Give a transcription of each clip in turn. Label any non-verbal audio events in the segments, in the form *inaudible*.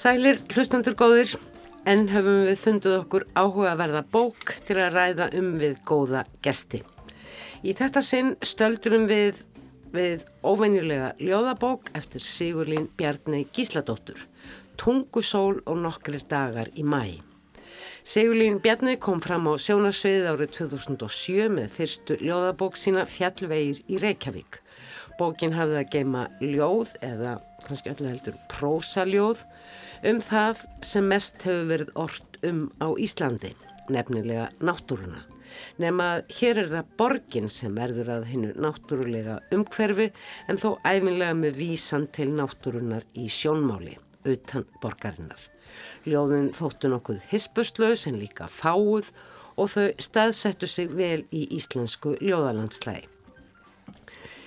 Sælir, hlustandur góðir, en höfum við fundið okkur áhuga að verða bók til að ræða um við góða gesti. Í þetta sinn stöldurum við við óvenjulega ljóðabók eftir Sigurlín Bjarni Gísladóttur, Tungusól og nokkrir dagar í mæ. Sigurlín Bjarni kom fram á sjónarsvið árið 2007 með fyrstu ljóðabók sína Fjallvegir í Reykjavík. Bókin hafði að geima ljóð eða kannski öllu heldur prósaljóð um það sem mest hefur verið orrt um á Íslandi, nefnilega náttúruna. Nefn að hér er það borgin sem verður að hinnu náttúrulega umhverfi en þó æfinlega með vísan til náttúrunar í sjónmáli, utan borgarinnar. Ljóðin þóttu nokkuð hispustlaus en líka fáuð og þau staðsettu sig vel í íslensku ljóðalandslægi.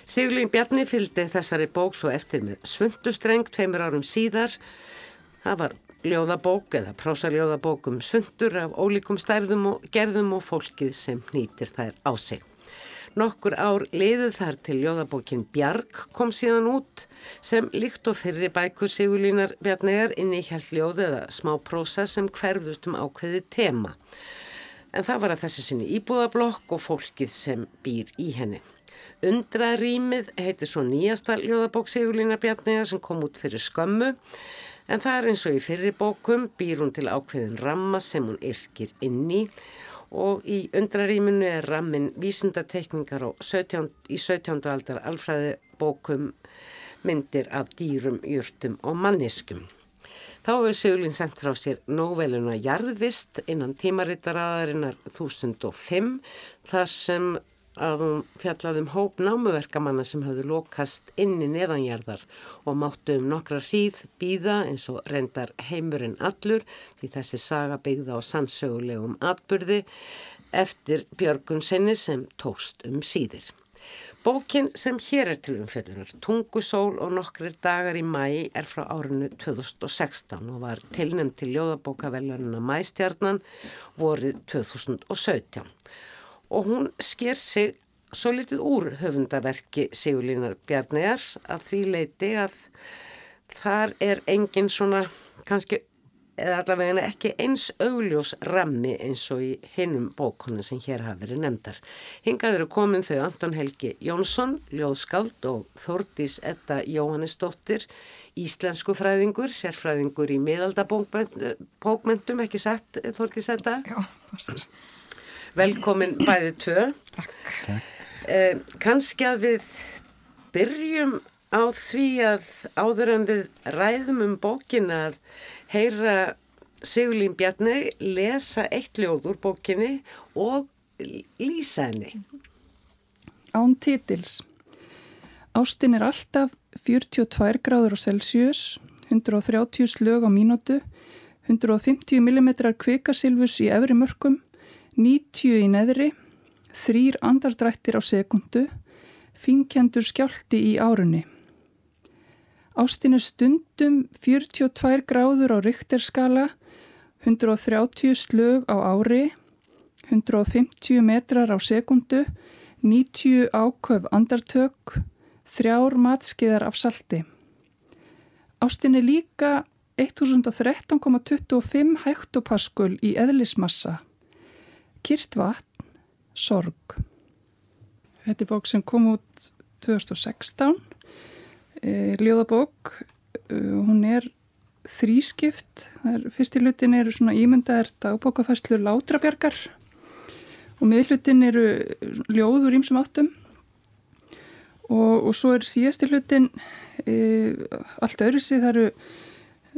Sigurlín Bjarni fylgdi þessari bók svo eftir með svundustreng tveimur árum síðar. Það var ljóðabók eða prósaljóðabók um svundur af ólíkum stærðum og gerðum og fólkið sem nýtir þær á sig. Nokkur ár liðuð þar til ljóðabókin Bjarg kom síðan út sem líkt og fyrri bækur Sigurlínar Bjarniðar inn í hjælt ljóð eða smá prósa sem hverðust um ákveði tema. En það var að þessu sinni íbúðablokk og fólkið sem býr í henni. Undrarýmið heitir svo nýjasta ljóðabók Sigurlína Bjarniða sem kom út fyrir skömmu en það er eins og í fyrirbókum býr hún til ákveðin ramma sem hún yrkir inn í og í undrarýminu er rammin vísindatekningar 17, í 17. aldar alfræði bókum myndir af dýrum, júrtum og manniskum. Þá hefur Sigurlín sendt frá sér nóveluna Jarðvist innan tímaritaraðarinnar 1005 þar sem að hún fjallaði um hóp námuverkamanna sem hafðu lokast inni neðanjarðar og máttu um nokkra hríð býða eins og reyndar heimurinn allur því þessi saga byggða á sannsögulegum atbyrði eftir Björgun sinni sem tókst um síðir. Bókin sem hér er til umfjöldunar, Tungusól og nokkrir dagar í mæi er frá árinu 2016 og var tilnæmt til Ljóðabókavelununa Mæstjarnan vorið 2017 og hún sker sig svo litið úr höfundaverki Sigurlínar Bjarniðar að því leiti að þar er engin svona kannski eða allavega ekki eins augljós rammi eins og í hinnum bókunum sem hér hafa verið nefndar. Hingað eru komin þau Anton Helgi Jónsson, ljóðskáld og Þórdís Edda Jóhannesdóttir, íslensku fræðingur, sérfræðingur í miðaldabókmentum, ekki sett Þórdís Edda? Já, passar. Velkomin bæði tvö. Takk. Eh, Kanski að við byrjum á því að áður en við ræðum um bókin að heyra Sigurlín Bjarni lesa eitt ljóð úr bókinni og lýsa henni. Án titils. Ástin er alltaf 42 gráður á Celsius, 130 slög á mínútu, 150 mm kvikasilvus í efri mörgum, 90 í neðri, þrýr andardrættir á sekundu, finkjendur skjálti í árunni. Ástin er stundum 42 gráður á rykterskala, 130 slög á ári, 150 metrar á sekundu, 90 áköf andartök, þrjár matskiðar af salti. Ástin er líka 1013,25 hektopaskul í eðlismassa. Kyrt vatn, sorg. Þetta er bók sem kom út 2016, e, ljóðabók, e, hún er þrískipt, fyrst í hlutin eru svona ímyndaðar dagbókafæslu látrabjargar og miðlutin eru ljóður ímsum áttum. Og, og svo er síðast í hlutin e, allt öðru sig, það eru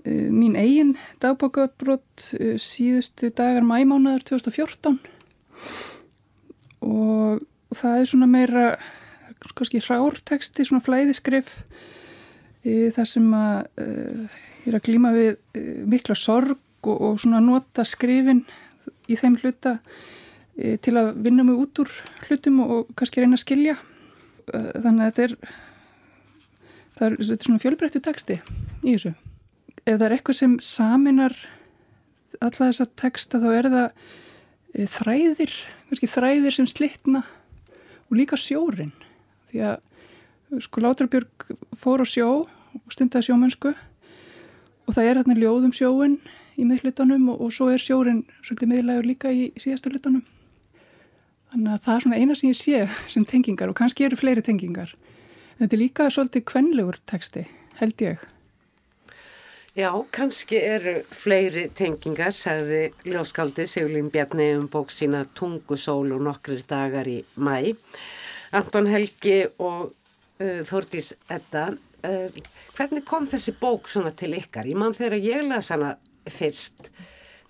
e, mín eigin dagbókafbrott e, síðustu dagar mæmánaður 2014 og það er svona meira kannski rárteksti, svona flæðiskrif e, þar sem að e, ég er að glíma við e, mikla sorg og, og svona nota skrifin í þeim hluta e, til að vinna mig út úr hlutum og, og kannski reyna að skilja. Þannig að þetta er það er, þetta er svona fjölbreyttu teksti í þessu. Ef það er eitthvað sem saminar alla þessa teksta þá er það þræðir kannski þræðir sem slittna og líka sjórin því að sko Látrabjörg fór á sjó og stundaði sjómennsku og það er hérna ljóðum sjóin í miðlutunum og, og svo er sjórin svolítið miðlægur líka í, síðastu lutunum þannig að það er svona eina sem ég sé sem tengingar og kannski eru fleiri tengingar. En þetta er líka svolítið kvenlegur teksti held ég Já, kannski eru fleiri tengingar, sagði ljóskaldið Sigurlín Bjarni um bók sína Tungusól og nokkrir dagar í mæ. Anton Helgi og uh, Þordís Edda, uh, hvernig kom þessi bók svona til ykkar? Ég mann þegar ég las hana fyrst,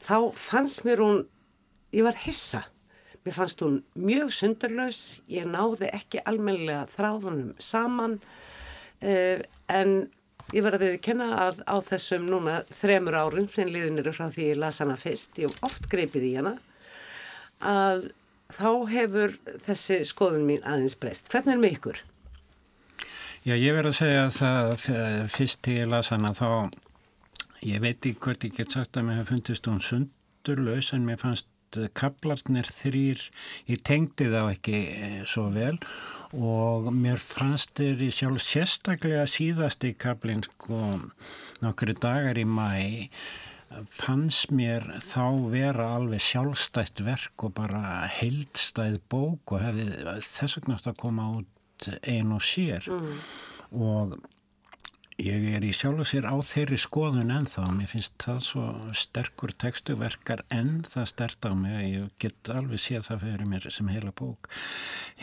þá fannst mér hún, ég var hissa. Mér fannst hún mjög sundarlaus, ég náði ekki almenlega þráðunum saman, uh, en Ég var að við kenna að á þessum núna þremur árum sem liðin eru frá því ég las hana fyrst, ég hef oft greipið í hana, að þá hefur þessi skoðun mín aðeins breyst. Hvernig er með ykkur? Já, ég verð að segja að það fyrst til ég las hana þá, ég veit ekki hvort ég get sagt að mér hef fundist hún sundurlaus en mér fannst kaplarnir þrýr, ég tengdi þá ekki eh, svo vel og mér fannst þeir í sjálf sérstaklega síðast í kaplinn sko nokkru dagar í mæ fannst mér þá vera alveg sjálfstætt verk og bara heildstæð bók og hefði þess vegna átt að koma út einn og sér mm. og Ég er í sjálf og sér á þeirri skoðun en þá, mér finnst það svo sterkur tekstuverkar en það stert á mig ég get alveg séð það fyrir mér sem heila bók.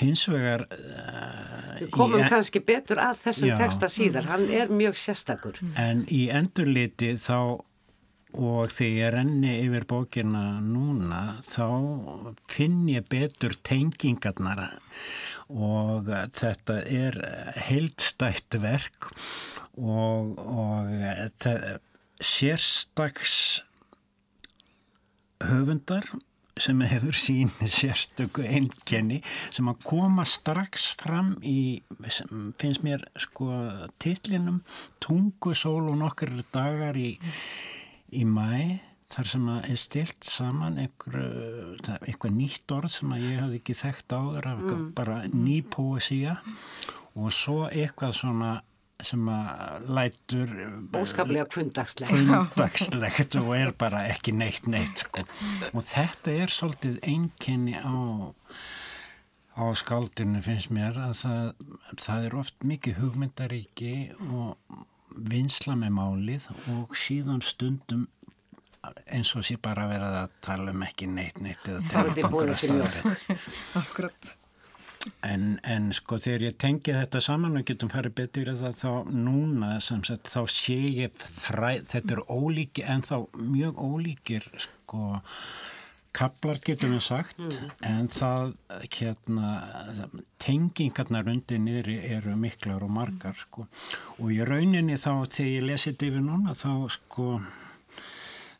Hins vegar... Uh, komum í, kannski betur að þessum já, teksta síðar, hann er mjög sérstakur. En í endurliti þá og þegar ég renni yfir bókina núna þá finn ég betur tengingarnar. Og þetta er heildstætt verk og, og sérstaks höfundar sem hefur sín sérstöku einkenni sem að koma strax fram í, finnst mér sko tillinum Tungusól og nokkur dagar í, í mæ þar sem að er stilt saman eitthvað nýtt orð sem að ég hafði ekki þekkt áður mm. bara ný poesía og svo eitthvað svona sem að lætur óskaplega kvöndagslegt. kvöndagslegt og er bara ekki neitt neitt sko. og þetta er svolítið einkenni á á skaldinu finnst mér að það, það er oft mikið hugmyndaríki og vinsla með málið og síðan stundum eins og sé bara verið að tala um ekki neitt neitt eða tala um okkur að staða Akkurat En, en sko þegar ég tengi þetta saman og getum farið betur í það þá núna sem sagt þá sé ég þræð, þetta er ólíki en þá mjög ólíkir sko kaplar getum við sagt. Mm. en það hérna tengingarnar undir niðri eru miklar og margar sko. Og í rauninni þá þegar ég lesi þetta yfir núna þá sko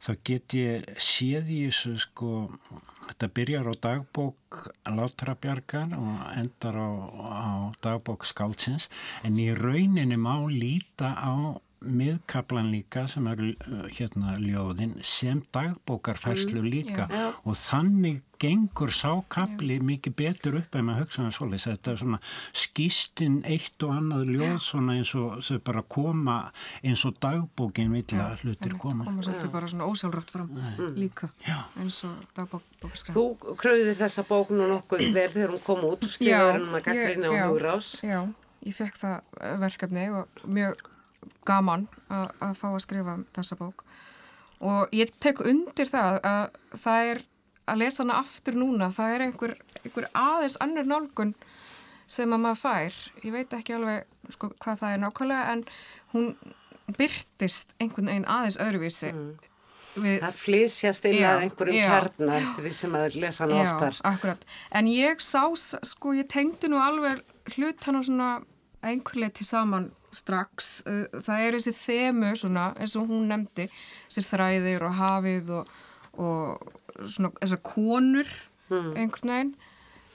þá get ég séð í þessu sko Þetta byrjar á dagbók Látrabjargar og endar á, á dagbók Skálsins en í rauninni má líta á miðkaplan líka sem er uh, hérna ljóðin sem dagbókarfærslu mm, líka. mm, yeah. og þannig gengur sákapli yeah. mikið betur upp ef maður hugsaðan svolítið þetta er svona skýstinn eitt og annað ljóð yeah. svona eins og þau bara koma eins og dagbókin vilja hlutir koma. koma svolítið bara svona ósálrætt fram mm. líka eins og dagbókarskræð Þú kröðið þessa bók nú nokkuð verð þegar hún kom út og skrifaður um að gaggrina á hugrás Já, ég fekk það verkefni og mjög gaman að fá að skrifa þessa bók. Og ég tek undir það að það er að lesa hana aftur núna, það er einhver, einhver aðeins annur nálgun sem að maður fær, ég veit ekki alveg sko, hvað það er nákvæmlega en hún byrtist einhvern veginn aðeins öðruvísi mm. Við, það flýsjast inn að einhverjum kjarnar eftir því sem að lesa hann oftar. Já, akkurat, en ég sá sko, ég tengdi nú alveg hlut hann á svona einhverlega til saman strax. Uh, það er þessi þemu svona eins og hún nefndi, þessir þræðir og hafið og, og svona þessar konur hmm. einhvern veginn.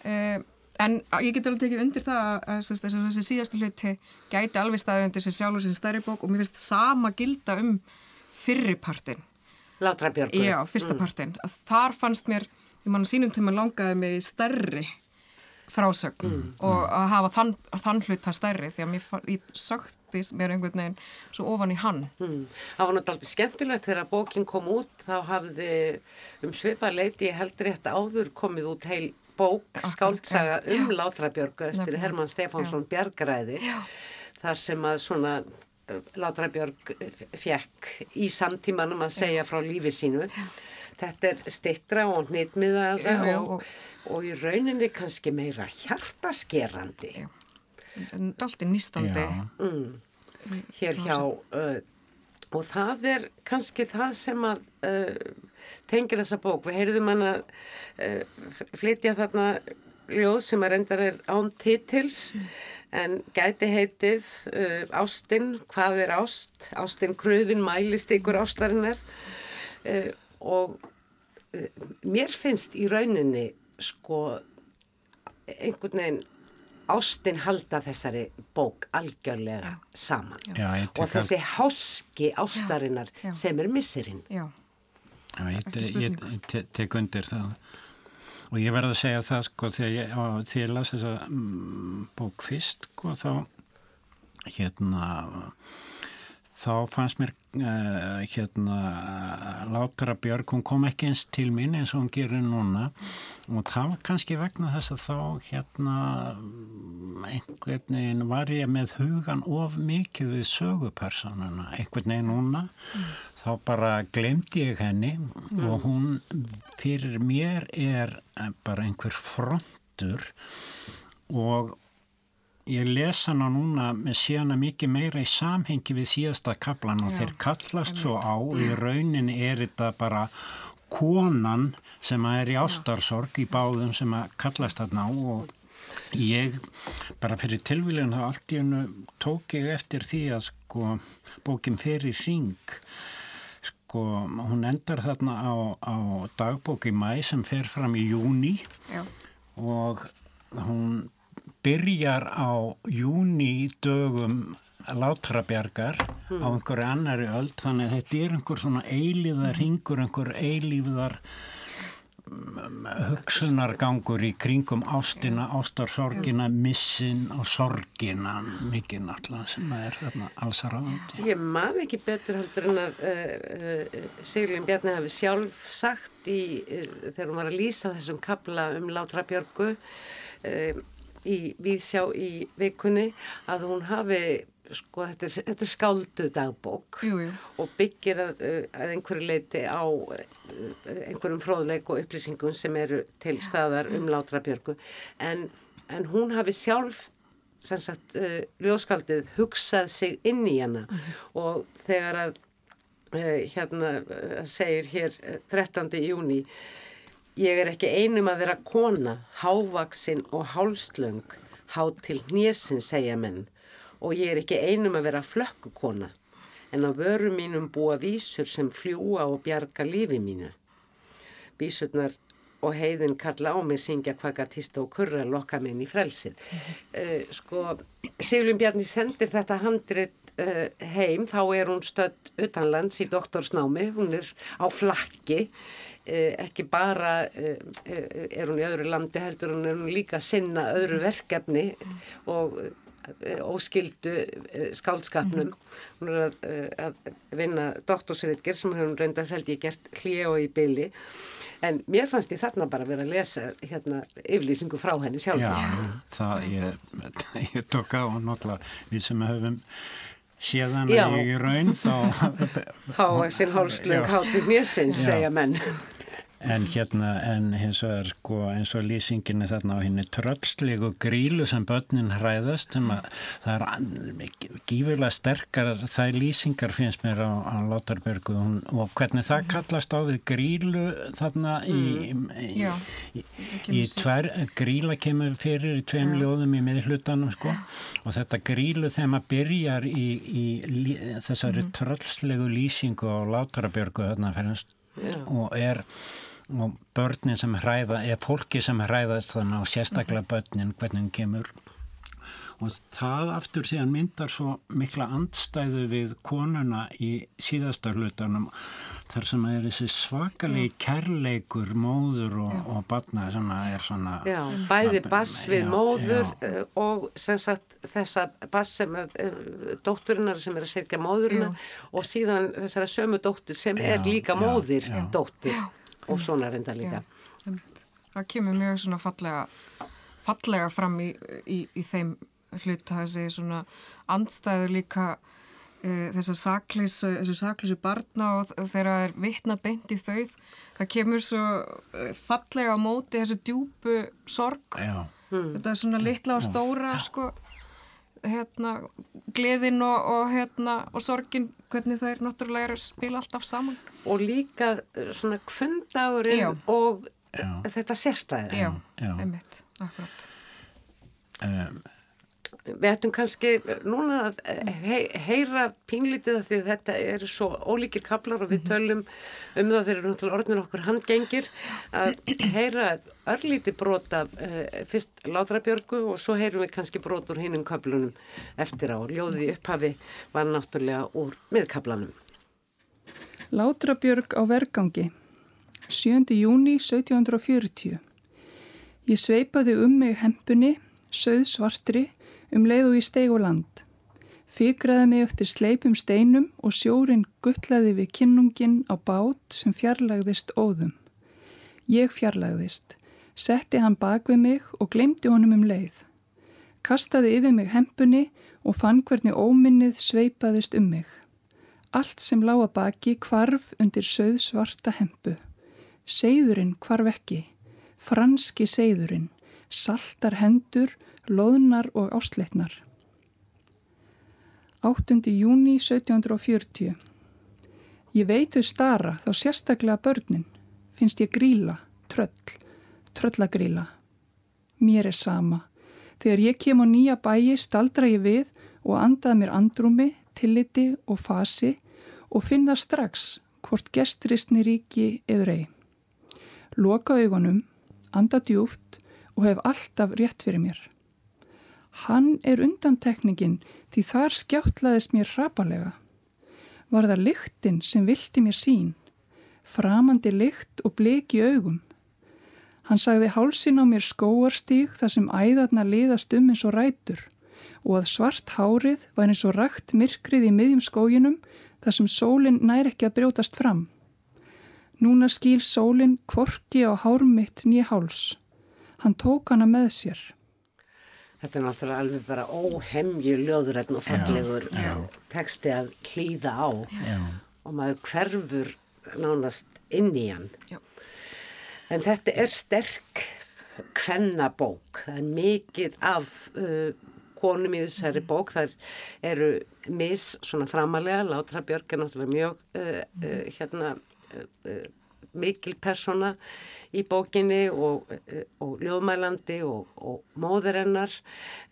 Uh, en ég get alveg tekið undir það að þessi síðastu hluti gæti alveg staðið undir þessi sjálf og sinni stærri bók og mér finnst sama gilda um fyrripartin. Látrabjörgur. Já, fyrsta mm. partin. Þar fannst mér, ég mann sínum tíma langaði mig stærri frásögn Mm. og að hafa þann, þann hluta stærri því að mér söktist mér einhvern veginn svo ofan í hann Mm. Það var náttúrulega skemmtilegt þegar bókin kom út þá hafði um svipa leiti heldur rétt áður komið út heil bók, skáldsaga já, um Látrabjörgu eftir. Hermann Stefánsson Bjargræði Já. þar sem að svona uh, Látrabjörg fekk í samtímanum að segja frá lífi sínu. Þetta er stittra og já, og, og- og í rauninni kannski meira hjartaskerandi Já. allt er nýstandi Já. hér hjá uh, og það er kannski það sem að uh, tengir þessa bók. Við heyrðum hann að uh, flytja þarna ljóð sem að reyndar er án titils en gæti heitið uh, Ástin, hvað er ást? Ástin kröðin mælist ykkur ástarinnar uh, og uh, mér finnst í rauninni sko einhvern veginn ástin halda þessari bók algjörlega saman. Já, ég tek og þessi háski ástarinnar Já, já. sem er missirinn já, Já, ég, Ekki ég, te, tek undir það. Og ég verði að segja það sko þegar ég, á, þegar ég las þessa mm, bók fyrst sko þá hérna þá fannst mér uh, hérna Látra Björg, hún kom ekki eins til mín eins og hún gerir núna. Og það var kannski vegna þess að þá hérna mm, einhvern veginn var ég með hugan of mikið við sögupersonuna einhvern veginn núna þá bara glemdi ég henni. Og hún fyrir mér er bara einhver frontur. Og ég les hana núna með síðana mikið meira í samhengi við síðasta kaplan og Já, þeir kallast svo á í raunin er þetta bara konan sem að er í ástarsorg í báðum sem að kallast þarna á og ég bara fyrir tilvíljun þá allt í hennu tók ég eftir því að sko bókin fer í ring sko hún endar þarna á, á dagbók í mæ sem fer fram í júni já, og hún byrjar á júni dögum látrabjargar á einhverju annari öld þannig að þetta er einhver svona eilíðar ringur, einhver eilíðar mm, hugsunargangur í kringum ástina, ástarsorgina, missin og sorgina mikið náttúrulega sem er þarna allsarafandi. Ég man ekki betur heldur en að uh, uh, Siglin Bjarni hafi sjálf sagt í, uh, þegar hún var að lýsa þessum kabla um Látra Björgu í Víðsjá í vikunni að hún hafi sko þetta er, þetta er skáldu dagbók Jú, jú. og byggir að, að einhverju leiti á uh, einhverjum fróðleik og upplýsingum sem eru til staðar um Látra Björgu en, en hún hafi sjálf sem sagt, uh, ljóskaldið hugsað sig inn í hana og þegar að uh, hérna segir hér uh, 13. júni ég er ekki einum að vera kona hávaksin og hálslöng há til hnjesin segja menn. Og ég er ekki einum að vera flökkukona en á vöru mínum búa vísur sem fljúa og bjarga lífi mínu. Vísurnar og heiðin kalla á mig syngja kvakartista og kurra lokka minn í frelsið. Uh, sko, Sigurlun Bjarni sendir þetta handrit uh, heim, þá er hún stödd utanlands í doktorsnámi, hún er á flakki, ekki bara er hún í öðru landi heldur, hún er hún líka að sinna öðru verkefni og óskildu skálskapnum hún er að, að vinna doktorsritger sem hún reyndar held ég gert hlið og í byli en mér fannst ég þarna bara að vera að lesa hérna yflýsingu frá henni sjálf Já, það ég, *laughs* ég tók á náttúrulega við sem höfum séðana Já. í raun þá *laughs* Hávaxin hálslög hátir njössins Já. segja menn *laughs* En hérna, en hins vegar sko eins og lýsinginni þarna á henni tröllslegu grílu sem börnin hræðast sem að það er gífurlega sterkar það lýsingar finnst mér á, á Látarbergu hún, og hvernig það kallast á við grílu þarna í, í, Já, í, í sér. tver, gríla kemur fyrir í tveim ljóðum í miðhlutanum sko. Og þetta grílu þegar maður byrjar í, í þessari tröllslegu lýsingu á Látarbergu þarna fyrir Já. og er og börnin sem hræða, eða fólki sem hræðast þannig og sérstaklega börnin hvernig hún kemur. Og það aftur síðan myndar svo mikla andstæðu við konuna í síðasta hlutanum þar sem er þessi svakalegi kærleikur móður og, og batna sem er svona Já, bæði bass við Já, móður já. eh, og sem sagt þessa bass sem er, er dótturinnar sem er að sérkja móðurina og síðan þessara sömu dóttur sem er Já, líka já, móðir já. Og svona reynda líka. Já, einmitt. það kemur mjög svona fallega, fallega fram í, í, í þeim hluta. Þessi svona andstæður líka e, þessar sakleysu, þessu sakleysu barna og þ- þegar það er vitna beint í þau það kemur svo e, fallega á móti þessu djúpu sorg. Já, þetta er svona litla og stóra sko hérna gleðin og, og hérna og sorgin hvernig það er náttúrulega að spila alltaf saman Og líka eh, svona kvöndagurinn Já. og Já. þetta sérstæðir. já, já. einmitt, akkurat um, Við ættum kannski núna að he heyra pínlítið af því að þetta eru svo ólíkir kaplar og við tölum um það þegar náttúrulega orðnir okkur handgengir að heyra örlítið brot af uh, fyrst Látrabjörgu og svo heyrum við kannski brot úr hinnum kaplunum eftir á. Ljóðið í upphafi var náttúrulega úr miðkaplanum. Látrabjörg á vergangi 7. júni 1740 Ég sveipaði um mig hempunni, söð svartri, um leið og ég steig á land. Fikraði mig eftir sleipum steinum og sjórin guttlaði við kinnungin á bát sem fjarlagðist óðum. Ég fjarlagðist, setti hann bak við mig og glemdi honum um leið. Kastaði yfir mig hempunni og fann hvernig óminnið sveipaðist um mig. Allt sem lága baki kvarf undir söð svarta hempu. Seyðurinn kvarf ekki, franski seyðurinn, saltar hendur, loðnar og ásleitnar. 8. júni 1740 Ég veit þau stara þá sérstaklega börnin, finnst ég gríla, tröll, tröllagríla. Mér er sama. Þegar ég kem á nýja bæi staldra ég við og andað mér andrúmi, tilliti og fasi og finna strax hvort gestristni ríki eður ei. Loka augunum, anda djúft og hef alltaf rétt fyrir mér. Hann er undantekningin því þar skjáttlaðist mér hrapalega. Var það lyktin sem vilti mér sín, framandi lykt og bleki augum. Hann sagði hálsin á mér skóarstíg þar sem æðarna liðast um eins og rætur og að svart hárið var eins og rakt myrkrið í miðjum skóginum þar sem sólinn nær ekki að brjótast fram. Núna skýl sólinn kvorki á hármitt nýja háls. Hann tók hana með sér. Þetta er náttúrulega alveg bara óhemju ljóðurætn og fallegur já. teksti að hlýða á já, og maður hverfur nánast inn í hann. Já. En þetta er sterk kvennabók. Það er mikið af uh, konum í þessari bók. Það eru mis svona framalega. Látra Björk er náttúrulega mjög uh, uh, hérna, uh, uh, mikil persóna í bókinni og, og ljóðmælandi og, og móður hennar.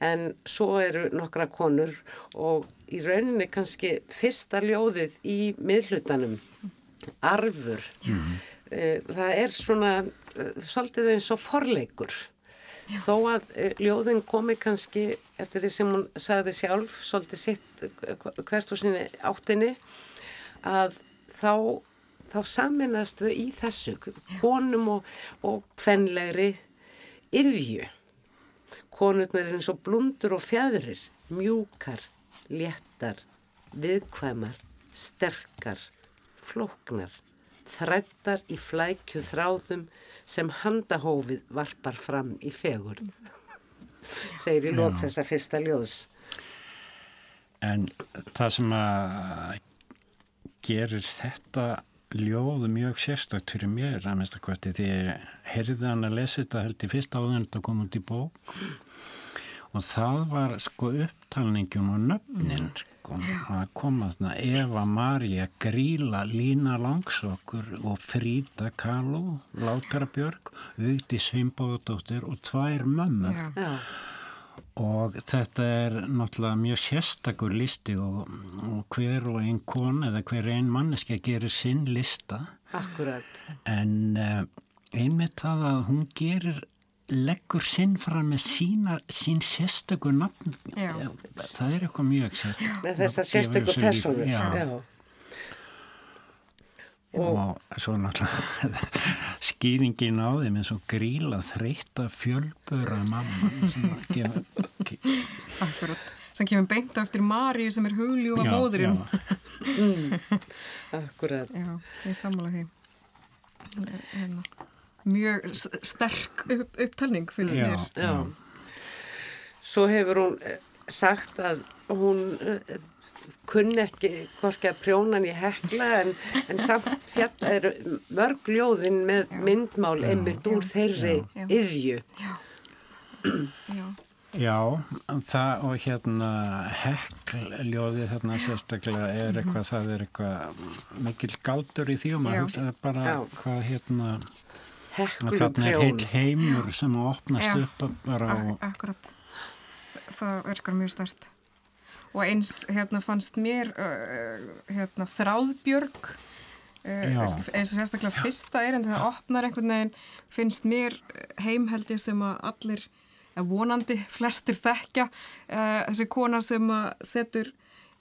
En svo eru nokkra konur og í rauninni kannski fyrsta ljóðið í miðhlutanum. Arfur. Eh, það er svona eh, svolítið eins og forleikur þó að eh, ljóðin komi kannski eftir því sem hún sagði sjálf svolítið sitt hvert og sinni áttinni að þá, þá saminast þau í þessu konum og, og kvenlegri yðju konurnar er eins og blundur og fjæðrir mjúkar, léttar viðkvæmar, sterkar flóknar þrættar í flækju þráðum sem handahófið varpar fram í fegurð segir í lók þessa fyrsta ljóðs. En það sem að gerir þetta ljóð mjög sérstakt fyrir mér að að hvort því ég heyrði hann að lesa þetta held í fyrst áður en þetta kom út í bók. Og það var sko upptalningum og nöfnin sko að koma þarna. Eva Maria Gríla Lína Langsokkur og Frída Kaló Látara Björg Vigdi Sveinbóðardóttir og tvær mömmur. Já. Og þetta er náttúrulega mjög sérstakur listi og, og hver og ein kona eða hver ein manneski gerir sinn lista akkurat en uh, einmitt það að hún gerir leggur sinn fram með sína, sín sérstöku nafn Já. það er eitthvað mjög sérstöku með þessar sérstöku personur. já. Já. Og, svo náttúrulega *laughs* skýringin á þeim eins og gríla þreytta fjölbura mamma sem að gefa ge- Akkurat. Sem kemur beint á eftir Maríu sem er hugljúfa já, móðurinn. já. Akkurat. Já, ég sammála því. Er, Hérna, mjög sterk upp, upptalning, Já. mér. Já. Svo hefur hún eh, sagt að hún kunni ekki hvorki að prjóna hann í hekla en, en samt fjall er mörg ljóðin með myndmál einmitt úr þeirri Já. yðju. Já, Já, það og hérna hekkljóði þarna sérstaklega er eitthvað, það er eitthvað mikil galdur í því og Já. maður hugsaði bara Já. hvað hérna þarna er heil heimur sem opnast Já. upp bara og akkurat. Það virkar mjög stert. Og eins hérna fannst mér hérna þráðbjörg Já. eins og sérstaklega fyrsta er en það opnar einhvern veginn finnst mér heimheldi sem að allir vonandi flestir þekkja uh, þessi kona sem að setur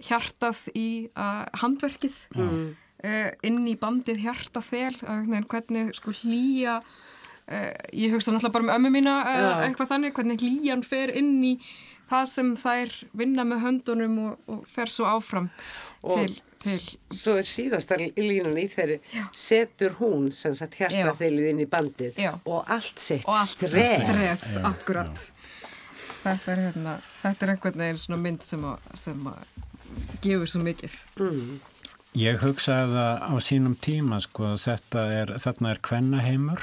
hjartað í uh, handverkið uh, inn í bandið hjartaþel hvernig sko hlýja uh, ég hugsa náttúrulega bara með ömmu mína uh, Já. eitthvað þannig, hvernig hlýjan fer inn í það sem þær vinna með höndunum og, og fer svo áfram Og- til, til Svo er síðasta línan í þeirri Já. setur hún sem sagt hjartaþeilið inn í bandið Já. og allt allt stref. stref, akkurat þetta er hérna þetta er einhvern veginn svona mynd sem að, sem að gefur svo mikið Ég hugsaði það á sínum tíma sko, þetta er, þarna er kvennaheimur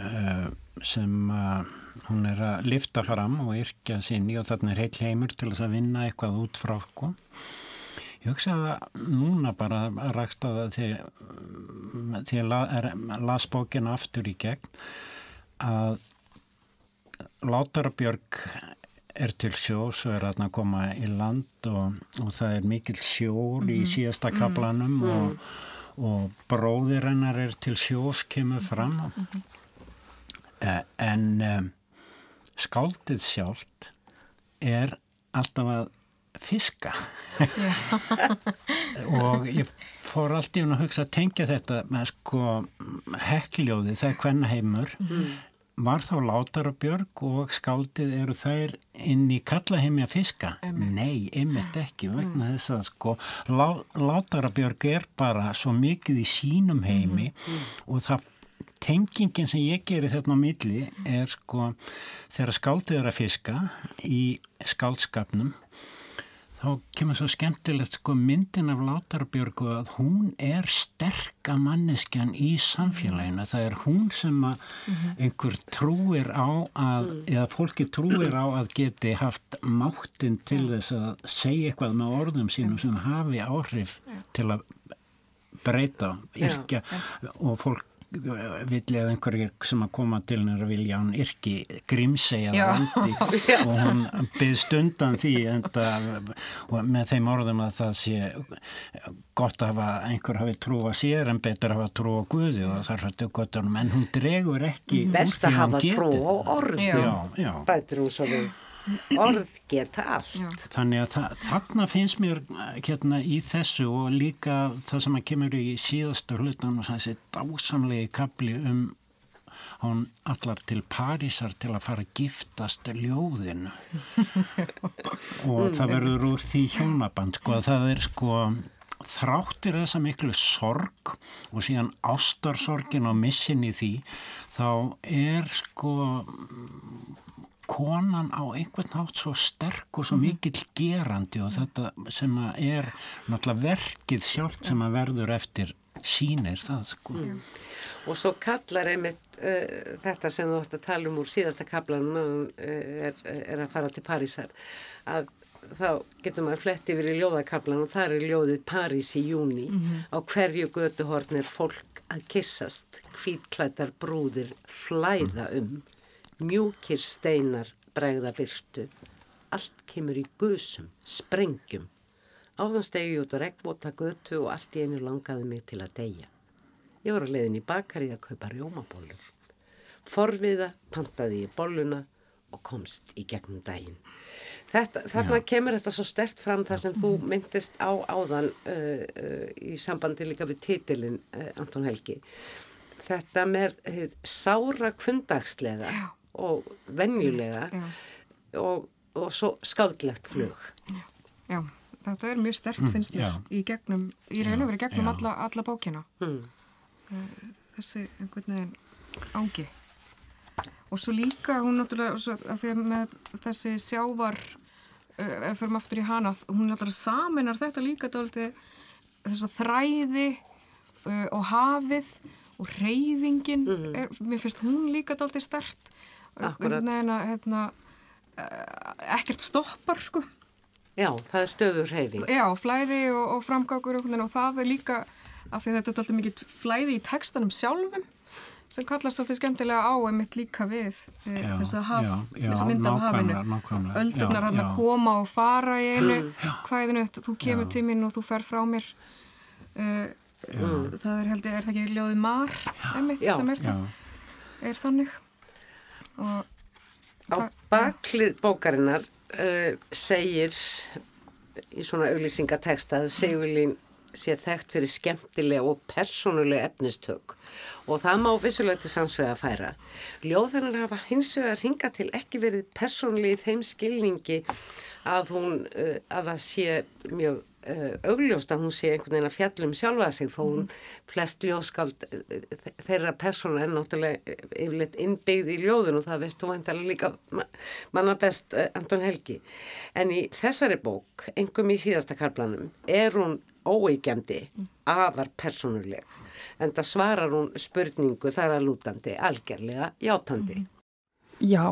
uh, sem uh, hún er að lifta fram og yrkja sinni og þarna er heil heimur til þess að vinna eitthvað út frá sko. Ég hugsaði það núna bara að ræksta það þegar, ég la, er, las bókina aftur í gegn að Látarabjörg er til sjós og er að koma í land og, og það er mikil sjór í síðasta kaplanum og, og bróðir hennar er til sjós kemur fram. Eh, en um, skáldið sjálft er alltaf að fiska. *laughs* Og ég fór alltaf inn að hugsa að tengja þetta með sko hekkljóði, það er kvennaheimur var þá Látarabjörg og skáldið eru þær inn í kallaheimi að fiska? Nei, einmitt ekki vegna þess að sko lá, Látarabjörg er bara svo mikið í sínum heimi og það tengingin sem ég gerir þarna á milli er sko þegar skáldið er að fiska í skáldskapnum þá kemur svo skemmtilegt sko myndin af Látarabjörgu að hún er sterka manneskjan í samfélaginu. Það er hún sem að einhver trúir á að, eða fólki trúir á að geti haft máttinn til þess að segja eitthvað með orðum sínum sem hafi áhrif til að breyta, yrkja og fólk vill eða einhverjir sem að koma til hennar að vilja hann yrki landi og hún byggðst undan því enda, með þeim orðum að það sé gott að hafa einhver hafi trúa sér en betur að hafa trúa Guði og þar fættu gottunum en hún dregur ekki úr Best að hann hafa trú á orð. Já. Já, já. Bætir hún svo við. Orð geta allt. Já. Þannig að það, þarna finnst mér hérna í þessu og líka það sem að kemur í síðastu hlutan og þessi dásamlegi kapli um hún allar til Parísar til að fara að giftast ljóðinu *laughs* og það verður úr því hjónaband sko að það er sko þráttir þessa miklu sorg og síðan ástarsorgin og missin í því þá er sko konan á einhvern hátt svo sterk og svo mikill gerandi og þetta sem að er náttúrulega verkið sjálft sem að verður eftir sínir það sko. Og svo kallar einmitt uh, þetta sem þú ætti að tala um úr síðasta kaplanum að hún uh, er, er að fara til Parísar. Að þá getur maður flett yfir í ljóðakaplan og þar er ljóðið París í júni á hverju götuhorn er fólk að kissast hvítklættar brúðir flæða um mjúkir steinar bregða byrtu allt kemur í gusum, sprengjum áðan stegi út á regnvota götu og allt í einu langaði mig til að deyja Ég var að leiðin í bakari að kaupa rjómabólur. forviða, pantaði í bolluna og komst í gegnum daginn. Þetta, þarna kemur þetta svo stert fram það sem þú myndist á áðan uh, uh, í sambandi líka við titilin uh, Anton Helgi. Þetta með sára kundagslega Já. Og venjulega Já. og, og svo skaldlegt flug. Já, þetta er mjög stert finnst mér já. í gegnum, í raun og verið gegnum já. alla, alla bókina. Hmm. Þessi einhvern veginn ángi. Og svo líka hún náttúrulega, svo, að því að með þessi sjávar, uh, ef við förum aftur í hana, hún náttúrulega saminar þetta líka dálítið þessa þræði uh, og hafið og reyfingin, er, mér finnst hún líka dálítið stert. Neina, hérna, uh, ekkert stoppar, sko. Já, það er stöður reyfing. Já, flæði og, og framgákur og, og það er líka af því að þetta er alltaf mikið flæði í textanum sjálfum sem kallast alltaf skemmtilega á einmitt líka við e, Já, þessa haf, já, já, þessa mynd af hafinu. öldurnar hann að koma og fara í einu *clears throat* hvæðinu, þú kemur Já. til mín og þú fer frá mér. Uh, það er held ég, er það ekki ljóðið mar einmitt Já. sem er, það, er þannig og Á baklið bókarinnar uh, segir í svona auglýsingateksta að Sigurlín sé þekkt fyrir skemmtilega og persónulega efnistök og það má vissulega til sannsvega færa. Ljóðanar hafa hins vegar hinga til ekki verið persónulega í þeim skilningi að hún, uh, að það sé mjög augljóst að hún sé einhvern veginn að fjallum sjálfa sig þó hún flest ljóðskald uh, þeirra persóna er náttúrulega uh, yfirleitt innbyggð í ljóðun og það veist þú væntalega líka ma- manna best Anton Helgi. En í þessari bók, engum í síðasta karplanum, er hún óeikjandi, afar persónuleg en það svarar hún spurningu þar að lútandi algjörlega játandi. Já,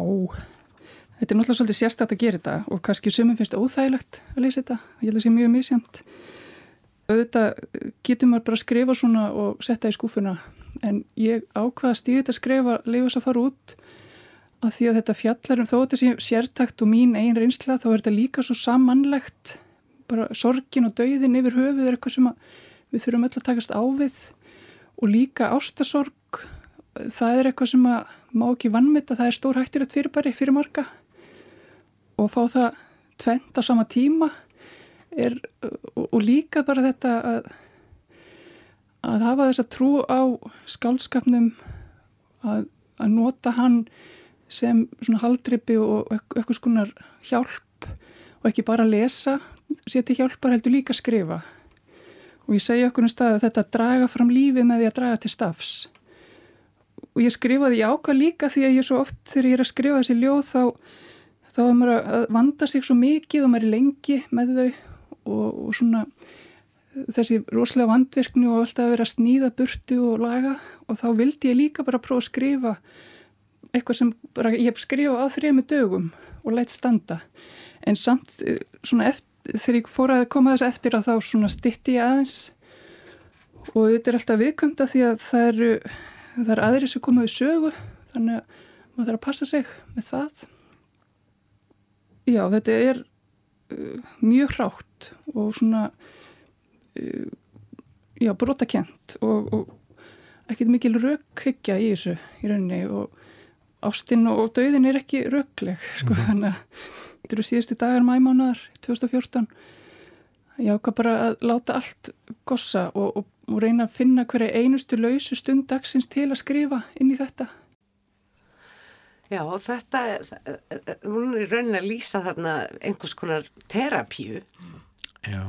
þetta er náttúrulega svolítið sérstætt að gera þetta og kannski sumum finnst óþægilegt að leysa þetta. Ég held að það sé mjög misjant. Auðvitað getur maður bara að skrifa svona og setja í skúfuna en ég ákvaða að stíða þetta að skrifa, leifa þess að fara út að því að þetta fjallar um þó þetta sé sértakt og mín eigin reynsla þá er þetta líka svo samanlegt bara sorgin og dauðin yfir höfuð er eitthvað sem við þurfum öll að takast á við. Og líka ástasorg það er eitthvað sem má ekki vannmeta, það er stór fyrirbæri fyrir marga og fá það tvent á sama tíma er, og, og líka bara þetta að, að hafa þessa trú á skálskapnum að, að nota hann sem svona haldripi og eit- eitthvað skonar hjálp og ekki bara lesa sér til hjálpar heldur líka að skrifa. Og ég segja okkur um stað að þetta draga fram lífið með því að draga til stafs. Og ég skrifaði ákvað líka því að ég svo oft þegar ég er að skrifa þessi ljóð þá, þá er maður að vanda sig svo mikið og maður er lengi með þau og, og svona þessi rosalega vandvirkni og alltaf að vera að sníða burtu og laga og þá vildi ég líka bara prófa að skrifa eitthvað sem bara ég hef skrifað á þrejum dögum og lætt standa. En samt eh, svona eftir, þegar ég fór að koma þess eftir að þá svona stytti ég aðeins og þetta er alltaf viðkvæmt að því að það eru, það eru aðri sem koma við sögu þannig að maður þarf að passa sig með það Já, þetta er uh, mjög hrátt og svona uh, já, brotakent og, og ekkert mikil rökhyggja í þessu í rauninni og ástinn og döðin er ekki rökleg *laughs* sko, þannig að þetta eru síðustu dagar mæmánaðar 2014 ég ákvað bara að láta allt gossa og, og, og reyna að finna hverja einustu lausu stund dagsins til að skrifa inn í þetta Já, þetta, hún er raunin að lýsa þarna einhvers konar terapíu já.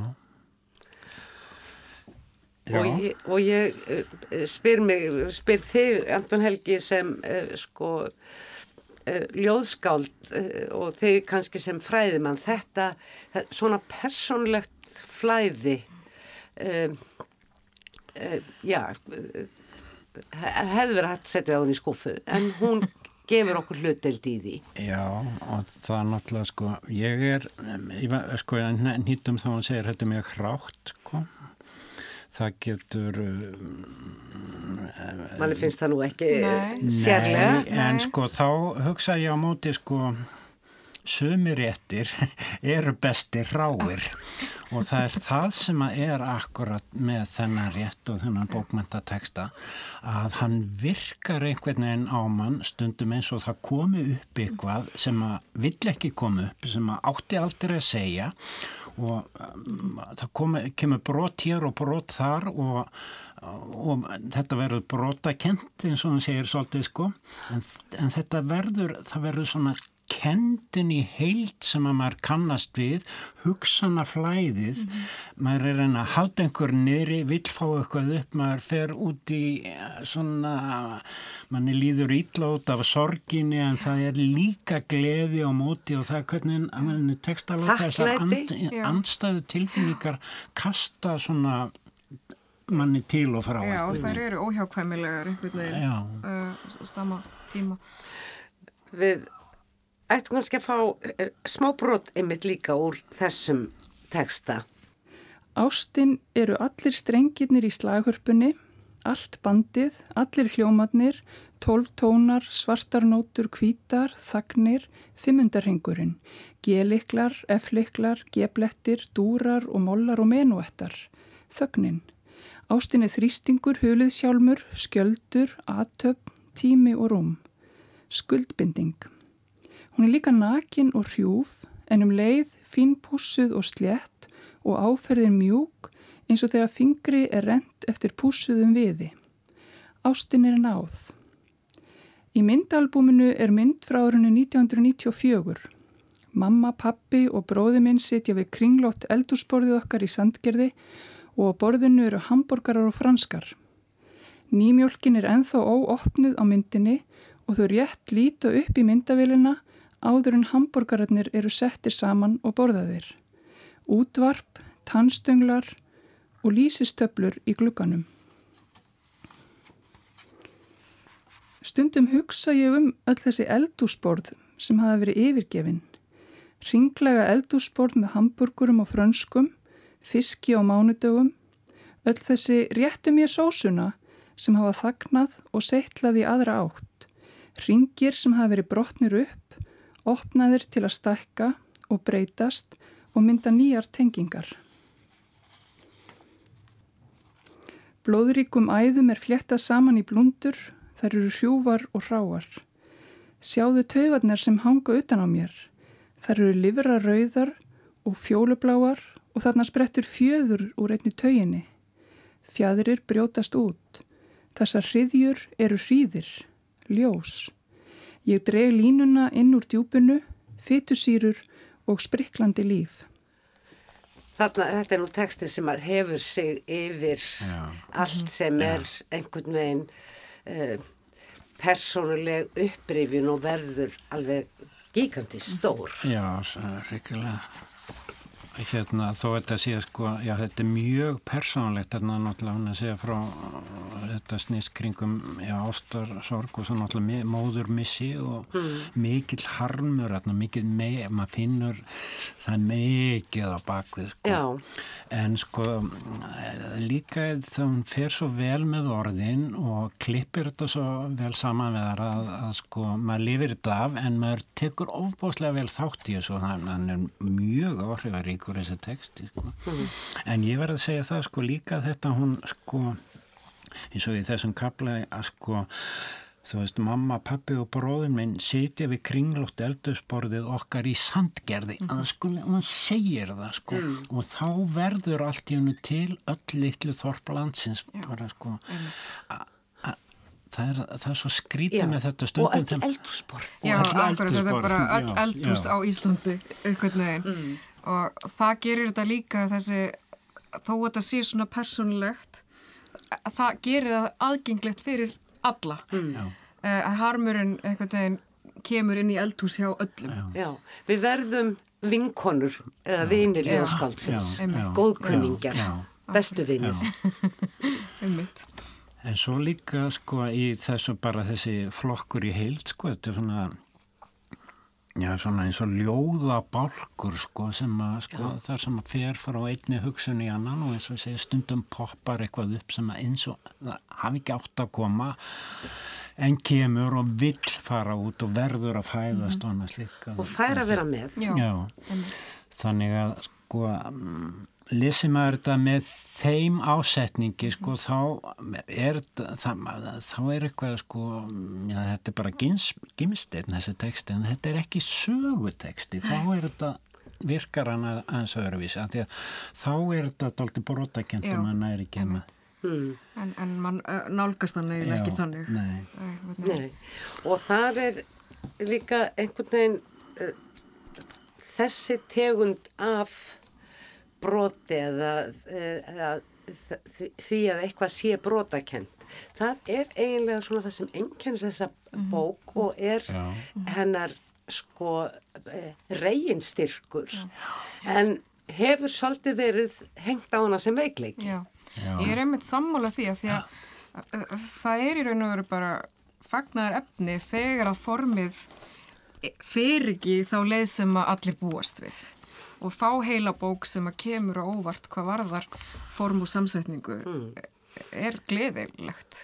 Já, og ég, og ég eh, spyr mig, spyr þig, Anton Helgi, sem uh, sko uh, ljóðskáld og þig kannski sem fræðimann, þetta, svona persónlegt flæði, já, hefði verið hægt að setja það hún í skúfu, en hún *laughs* gefur okkur hluteld í því. já, og það náttúrulega sko, ég er, ég, sko, nýttum þá hann segir þetta er mjög hrátt, sko. Það getur, um, Manni finnst það nú ekki Nei. sérlega. Nei, en sko þá hugsa ég á móti sko sömuréttir eru besti ráir og það er það sem er akkurat með þennan rétt og þennan bókmentateksta að hann virkar einhvern veginn á mann stundum eins og það komi upp eitthvað sem að vill ekki koma upp sem að átti aldrei að segja. Og um, það komi, kemur brot hér og brot þar og og þetta verður brota kent eins og hann segir svolítið sko. En, en þetta verður, það verður svona kendin í heild sem að maður kannast við, hugsana flæðið, mm -hmm. maður er reyna að halda einhver nýri, vill fá eitthvað upp, maður fer út í eh, svona, manni líður ítlátt af sorginni en það er líka gleði á móti og það er hvernig, hvernig textalóta þessar and, andstæðu tilfinningar kasta svona manni til og frá. Já, og þær eru óhjákvæmilegar einhvern veginn uh, sama tíma. Við ættum kannski að fá uh, smá brot einmitt líka úr þessum texta. Ástinn eru allir strengirnir í slaghörpunni, allt bandið, allir hljómatnir, tólf tónar, svartarnótur, kvítar, þagnir, fimmundarhingurinn, G-liklar, F-liklar, G-blettir, dúrar og mollar og menuettar, þögnin. Ástin er þrýstingur, huliðsjálmur, skjöldur, atöp, tími og rúm. Skuldbinding. Hún er líka nakin og hrjúf en um leið, fínpússuð og slett og áferðin mjúk eins og þegar fingri er rent eftir pússuðum viði. Ástin er náð. Í myndalbúminu er mynd frá árunni 1994. Mamma, pappi og bróði minn sitja við kringlót eldursporðið okkar í sandgerði og á borðinu eru hambúrgarar og franskar. Nýmjólkin er enþá óopnuð á myndinni og þau rétt líta upp í myndavélina áður en hambúrgararnir eru settir saman og borðaðir. Útvarp, tannstönglar og lýsistöflur í glugganum. Stundum hugsa ég um öll þessi eldúsborð sem hafa verið yfirgefin. Ringlega eldúsborð með hambúrgurum og frönskum fiski á mánudögum, öll þessi réttum ég sósuna sem hafa þagnað og seitlað í aðra átt, ringir sem hafa verið brotnir upp, opnaðir til að stakka og breytast og mynda nýjar tengingar. Blóðríkum æðum er fléttað saman í blundur, þær eru hrjúvar og hráar. Sjáðu taugarnar sem hanga utan á mér, þær eru livra rauðar og fjólubláar og þarna sprettur fjöður úr einni tauginni. Fjæðrir brjótast út. Þessar hriðjur eru hríðir, ljós. Ég dreg línuna inn úr djúpinu, fytusýrur og spriklandi líf. Þarna, þetta er nú texti sem hefur sig yfir Já. allt sem Já. er einhvern veginn uh, persónuleg upprifjun og verður alveg gíkandi stór. Já, það er ríkilega hérna þó þetta sé sko, já þetta er mjög persónlegt þarna náttúrulega hann að segja frá þetta snýst kringum já ástarsorg og svo náttúrulega móðurmissi og mm. mikill harmur þarna mikill með, maður finnur það mikið á bakvið sko en sko líka þá hún fer svo vel með orðin og klippir þetta svo vel saman með það að, að sko maður lifir þetta af en maður tekur ofbáslega vel þátt í þessu þannig að hann er mjög áhrifarík ykkur þessi texti sko. mm. en ég verði að segja það sko líka þetta hún sko eins og í þessum kapla að sko þú veist mamma, pappi og bróðin minn sitja við kringlótt eldusborðið okkar í sandgerði. Mm. að sko hún segir það sko. Mm. og þá verður allt í hennu til öll litlu þorplandsins bara sko. Að Það er, það er svo skrítið með þetta stundum og öll eldhúsborð. Já, er bara öll eldhús á Íslandi eitthvað neginn mm og það gerir þetta líka þessi þó að þetta sé svona personlegt það gerir það aðgenglegt fyrir alla. Mm. uh, harmurinn einhvern veginn kemur inn í eldhús hjá öllum. Já. Já. Við verðum vinkonur eða vinir í áskálsins góðkunningjar, bestu vinir. *laughs* En svo líka sko í þessu bara þessi flokkur í heild sko þetta er svona Já, svona eins og ljóða bálkur sko sem að sko Já. þar sem að fer frá einni hugsun í annan og eins og segja stundum poppar eitthvað upp sem að eins og það hafi ekki átt að koma en kemur og vill fara út og verður að fæðast mm -hmm. og, og fær að vera með Já. Já. þannig að sko mm, lesið maður þetta með þeim ásetningi sko þá er það, þá er eitthvað sko já, þetta er bara gimsteinn þessi teksti en þetta er ekki söguteksti þá er þetta virkar hann aðeins öðruvísi að að þá er þetta doldi mann er ekki með Hmm. En, en mann nálgast það neil ekki þannig nei. Nei. Nei. og þar er líka einhvern veginn uh, þessi tegund af broti eða, eða því að eitthvað sé brotakent það er eiginlega svona það sem ennkennir þessa mhm. bók og er Já. hennar sko eh, reynstyrkur en hefur svolítið verið hengt á hana sem veikleiki. Já. Já. Ég er einmitt sammála því að því að, að, að það er í raun og veru bara fagnar efni þegar að formið fer ekki þá leið sem að allir búast við og fá heila bók sem að kemur og óvart hvað varðar form og samsetningu mm. er gleðilegt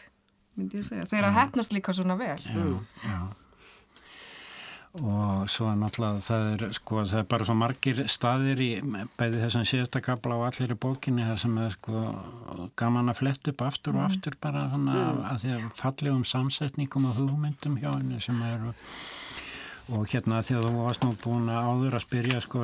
myndi ég segja, þegar að hefnast líka svona vel Já, mm. já og svo er náttúrulega það er sko það er bara svo margir staðir í bæði þessum síðasta kabla og allir í bókinni þar sem er sko gaman að flett upp aftur og mm. aftur bara svona mm. að því að fallegum samsetningum og hugmyndum hjá henni sem eru og hérna að þú varst nú búin að áður að spyrja sko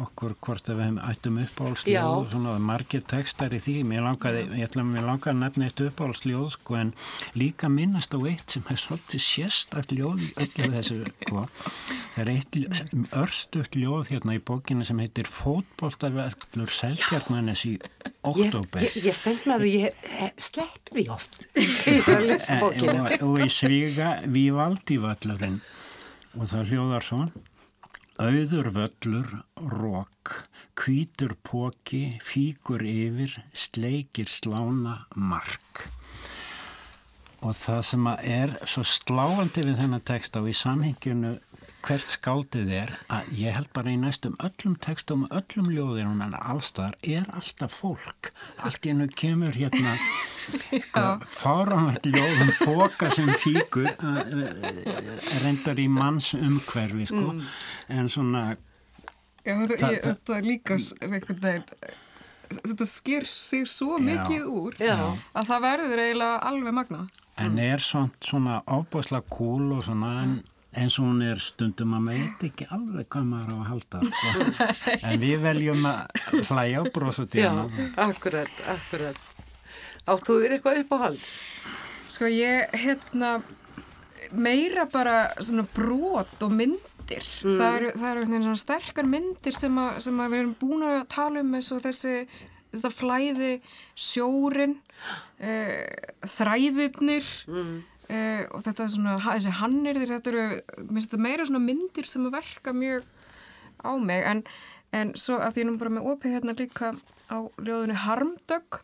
okkur hvort við ættum uppáhaldsljóð og svona margir textar í því. Mér langaði, ég ætla að mér langaði að nefna eitt uppáhaldsljóð sko en líka minnast á eitt sem er svolítið sérstakt ljóð í öllu þessu sko. Það er eitt örstuft ljóð hérna í bókinu sem heitir Fótbóltaverklur Selgjarnanes í oktober Ég, ég, ég því ég slepp því oft. *laughs* Og, í sviga Vívaldi völlurinn og það hljóðar svo auður völlur, rók kvítur póki, fíkur yfir sleikir slána mark. Og það sem er svo sláandi við þennan text á í samhengjunu hvert skáldið er að ég held bara í næstum öllum textum og öllum ljóðinum en allstaðar er alltaf fólk. Allt í hennu kemur hérna *laughs* fáranvægt ljóðum póka sem fíkur reyndar í manns umhverfi sko. Mm. en svona Já, þetta er líka þetta sker sig svo já, mikið úr já. að það verður eiginlega alveg magna en er svona, svona ábúslega cool og svona en eins og hún er stundum að maður veit ekki alveg hvað maður á að halda sko. *laughs* en við veljum að hlæja á brosutíðan Já, akkurat, akkurat Áttu þér eitthvað upp á hals? Sko ég, hérna meira bara svona brot og myndir mm. það eru, það eru svona sterkar myndir sem að, sem að við erum búin að tala um eins og þessi þetta flæði sjórin *gasps* eh, þræðurnir mm. Uh, og þetta er svona, þessi hannirðir þetta eru, minnst þetta meira svona myndir sem verka mjög á mig en, en svo að því nú bara með opið hérna líka á ljóðunni Harmdögg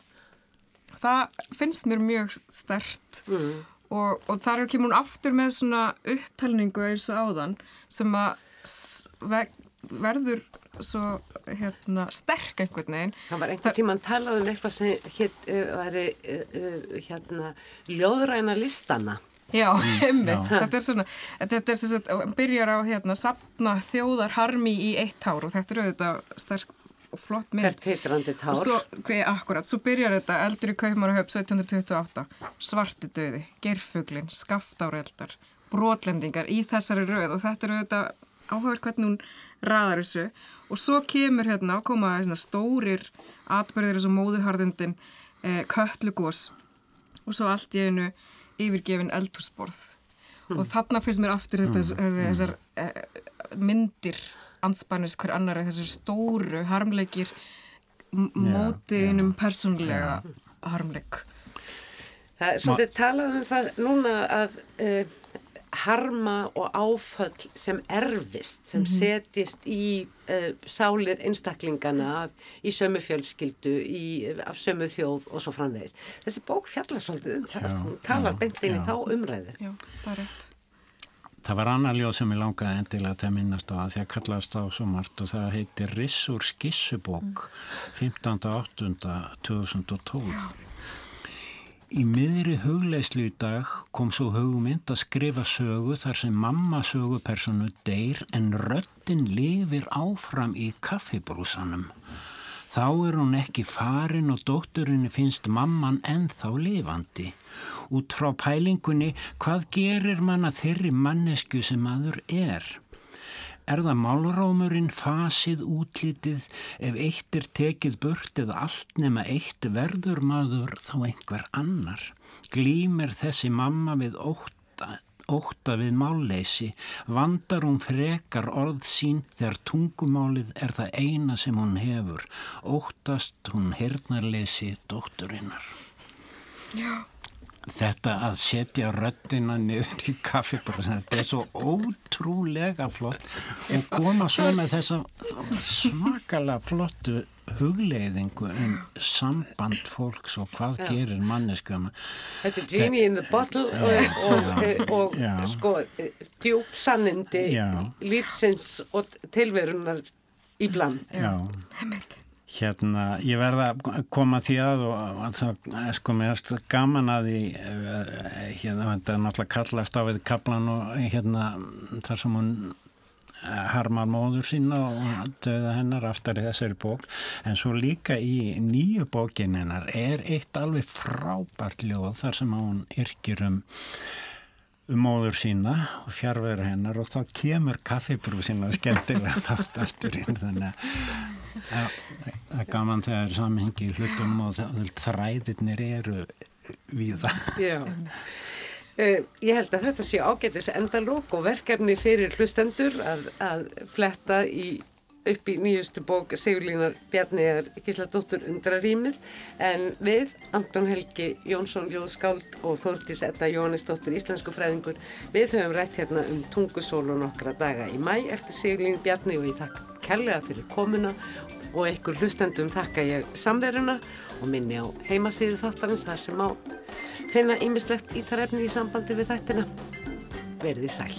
það finnst mér mjög stert mm. og, og þar er kemur hún aftur með svona upptalningu eins og áðan sem að verður svo hérna, sterk einhvern veginn. Það var einhvern tíma að tala um eitthvað sem hér var uh, hérna, ljóðræna listana. Já, mm, *laughs* þetta er svona, þetta er svona, byrjar á hérna, sapna þjóðar harmi í eitt ár og þetta eru auðvitað sterk og flott mynd. Hvert heitrandi tár. Og svo, hvað, akkurat, svo byrjar þetta eldur í Kaupmannahöf 1728, svarti döði, gerfuglin, skaftáreldar, brotlendingar í þessari röð og þetta eru auðvitað áhugaður hvernig hún raðar þessu og svo kemur hérna að koma hérna, stórir atbyrðir eins og móðuharðindin eh, köllugós og svo allt í einu yfirgefin eldhúsborð mm. og þarna finnst mér aftur þetta, mm. þessar eh, myndir anspannis hver annar þessar stóru harmleikir mótiðinum yeah. persónlega yeah. harmleik Það er svolítið talað um það núna að uh, harma og áföll sem erfist, sem mm -hmm. setjist í uh, sálir einstaklingana í sömu fjölskyldu, í, af sömu þjóð og svo framvegis. Þessi bók fjallar svolítið um það, hún talar beint inn í þá umræðu. Já, það er rétt. Það var annar ljóð sem ég langaði endilega til að minnast á að því að kallast á svo margt og það heitir Rissur skissubók mm. 15.8.2012. Í miðri hugleislu í dag kom svo hugmynd að skrifa sögu þar sem mamma sögupersonu deyr en röttin lifir áfram í kaffibrúsanum. Þá er hún ekki farin og dótturinni finnst mamman ennþá lifandi. Út frá pælingunni, hvað gerir manna þeirri mannesku sem maður er? Er það málrómurinn, fasið, útlítið, ef eitt er tekið burt eða allt nema eitt verður maður þá einhver annar? Glýmir þessi mamma við óta, óta við málleysi, vandar hún frekar orð sín þegar tungumálið er það eina sem hún hefur, ótast hún hernarleysi dótturinnar. Já. Þetta að setja röttina niður í kaffibröðs, þetta er svo ótrúlega flott og koma svo með þessa svakalega flottu hugleiðingu um samband fólks og hvað Já. gerir manneskjöma. Þetta er Genie in the Bottle og, og, og, og Já. sko djúb sannindi Já. lífsins og tilverunar í bland. Já. Hérna, ég verða að koma því að og að það sko mér gaman að því eh, hérna, þetta er náttúrulega kallast á við kaplan og hérna þar sem hún eh, harmar móður sína og döða hennar aftar í þessari bók. En svo líka í nýju bókin hennar er eitt alveg frábært ljóð þar sem hún yrkir um um móður sína og fjárveru hennar og þá kemur kaffibrú sína skemmtilega *laughs* aftur inn þannig að það er gaman þegar samhengi hlutum og það- þræðirnir eru víða. Já. Uh, ég held að þetta sé ágætis endalók og verkefni fyrir hlustendur að, að fletta í, upp í nýjustu bók Sigurlínar Bjarniðar Gísladóttur undrarýmið en við, Anton Helgi Jónsson Ljóðskáld og Þórtís Edda Jóhannesdóttir Íslensku fræðingur, við höfum rætt hérna um tungusól og nokkra daga í mæ eftir Sigurlín Bjarni og ég takk kærlega fyrir komuna og einhver hlustendum þakka ég samveruna og minni á heimasíðu þáttarins þar sem á finna ýmislegt ítarefni í sambandi við þættina. Verði sæl.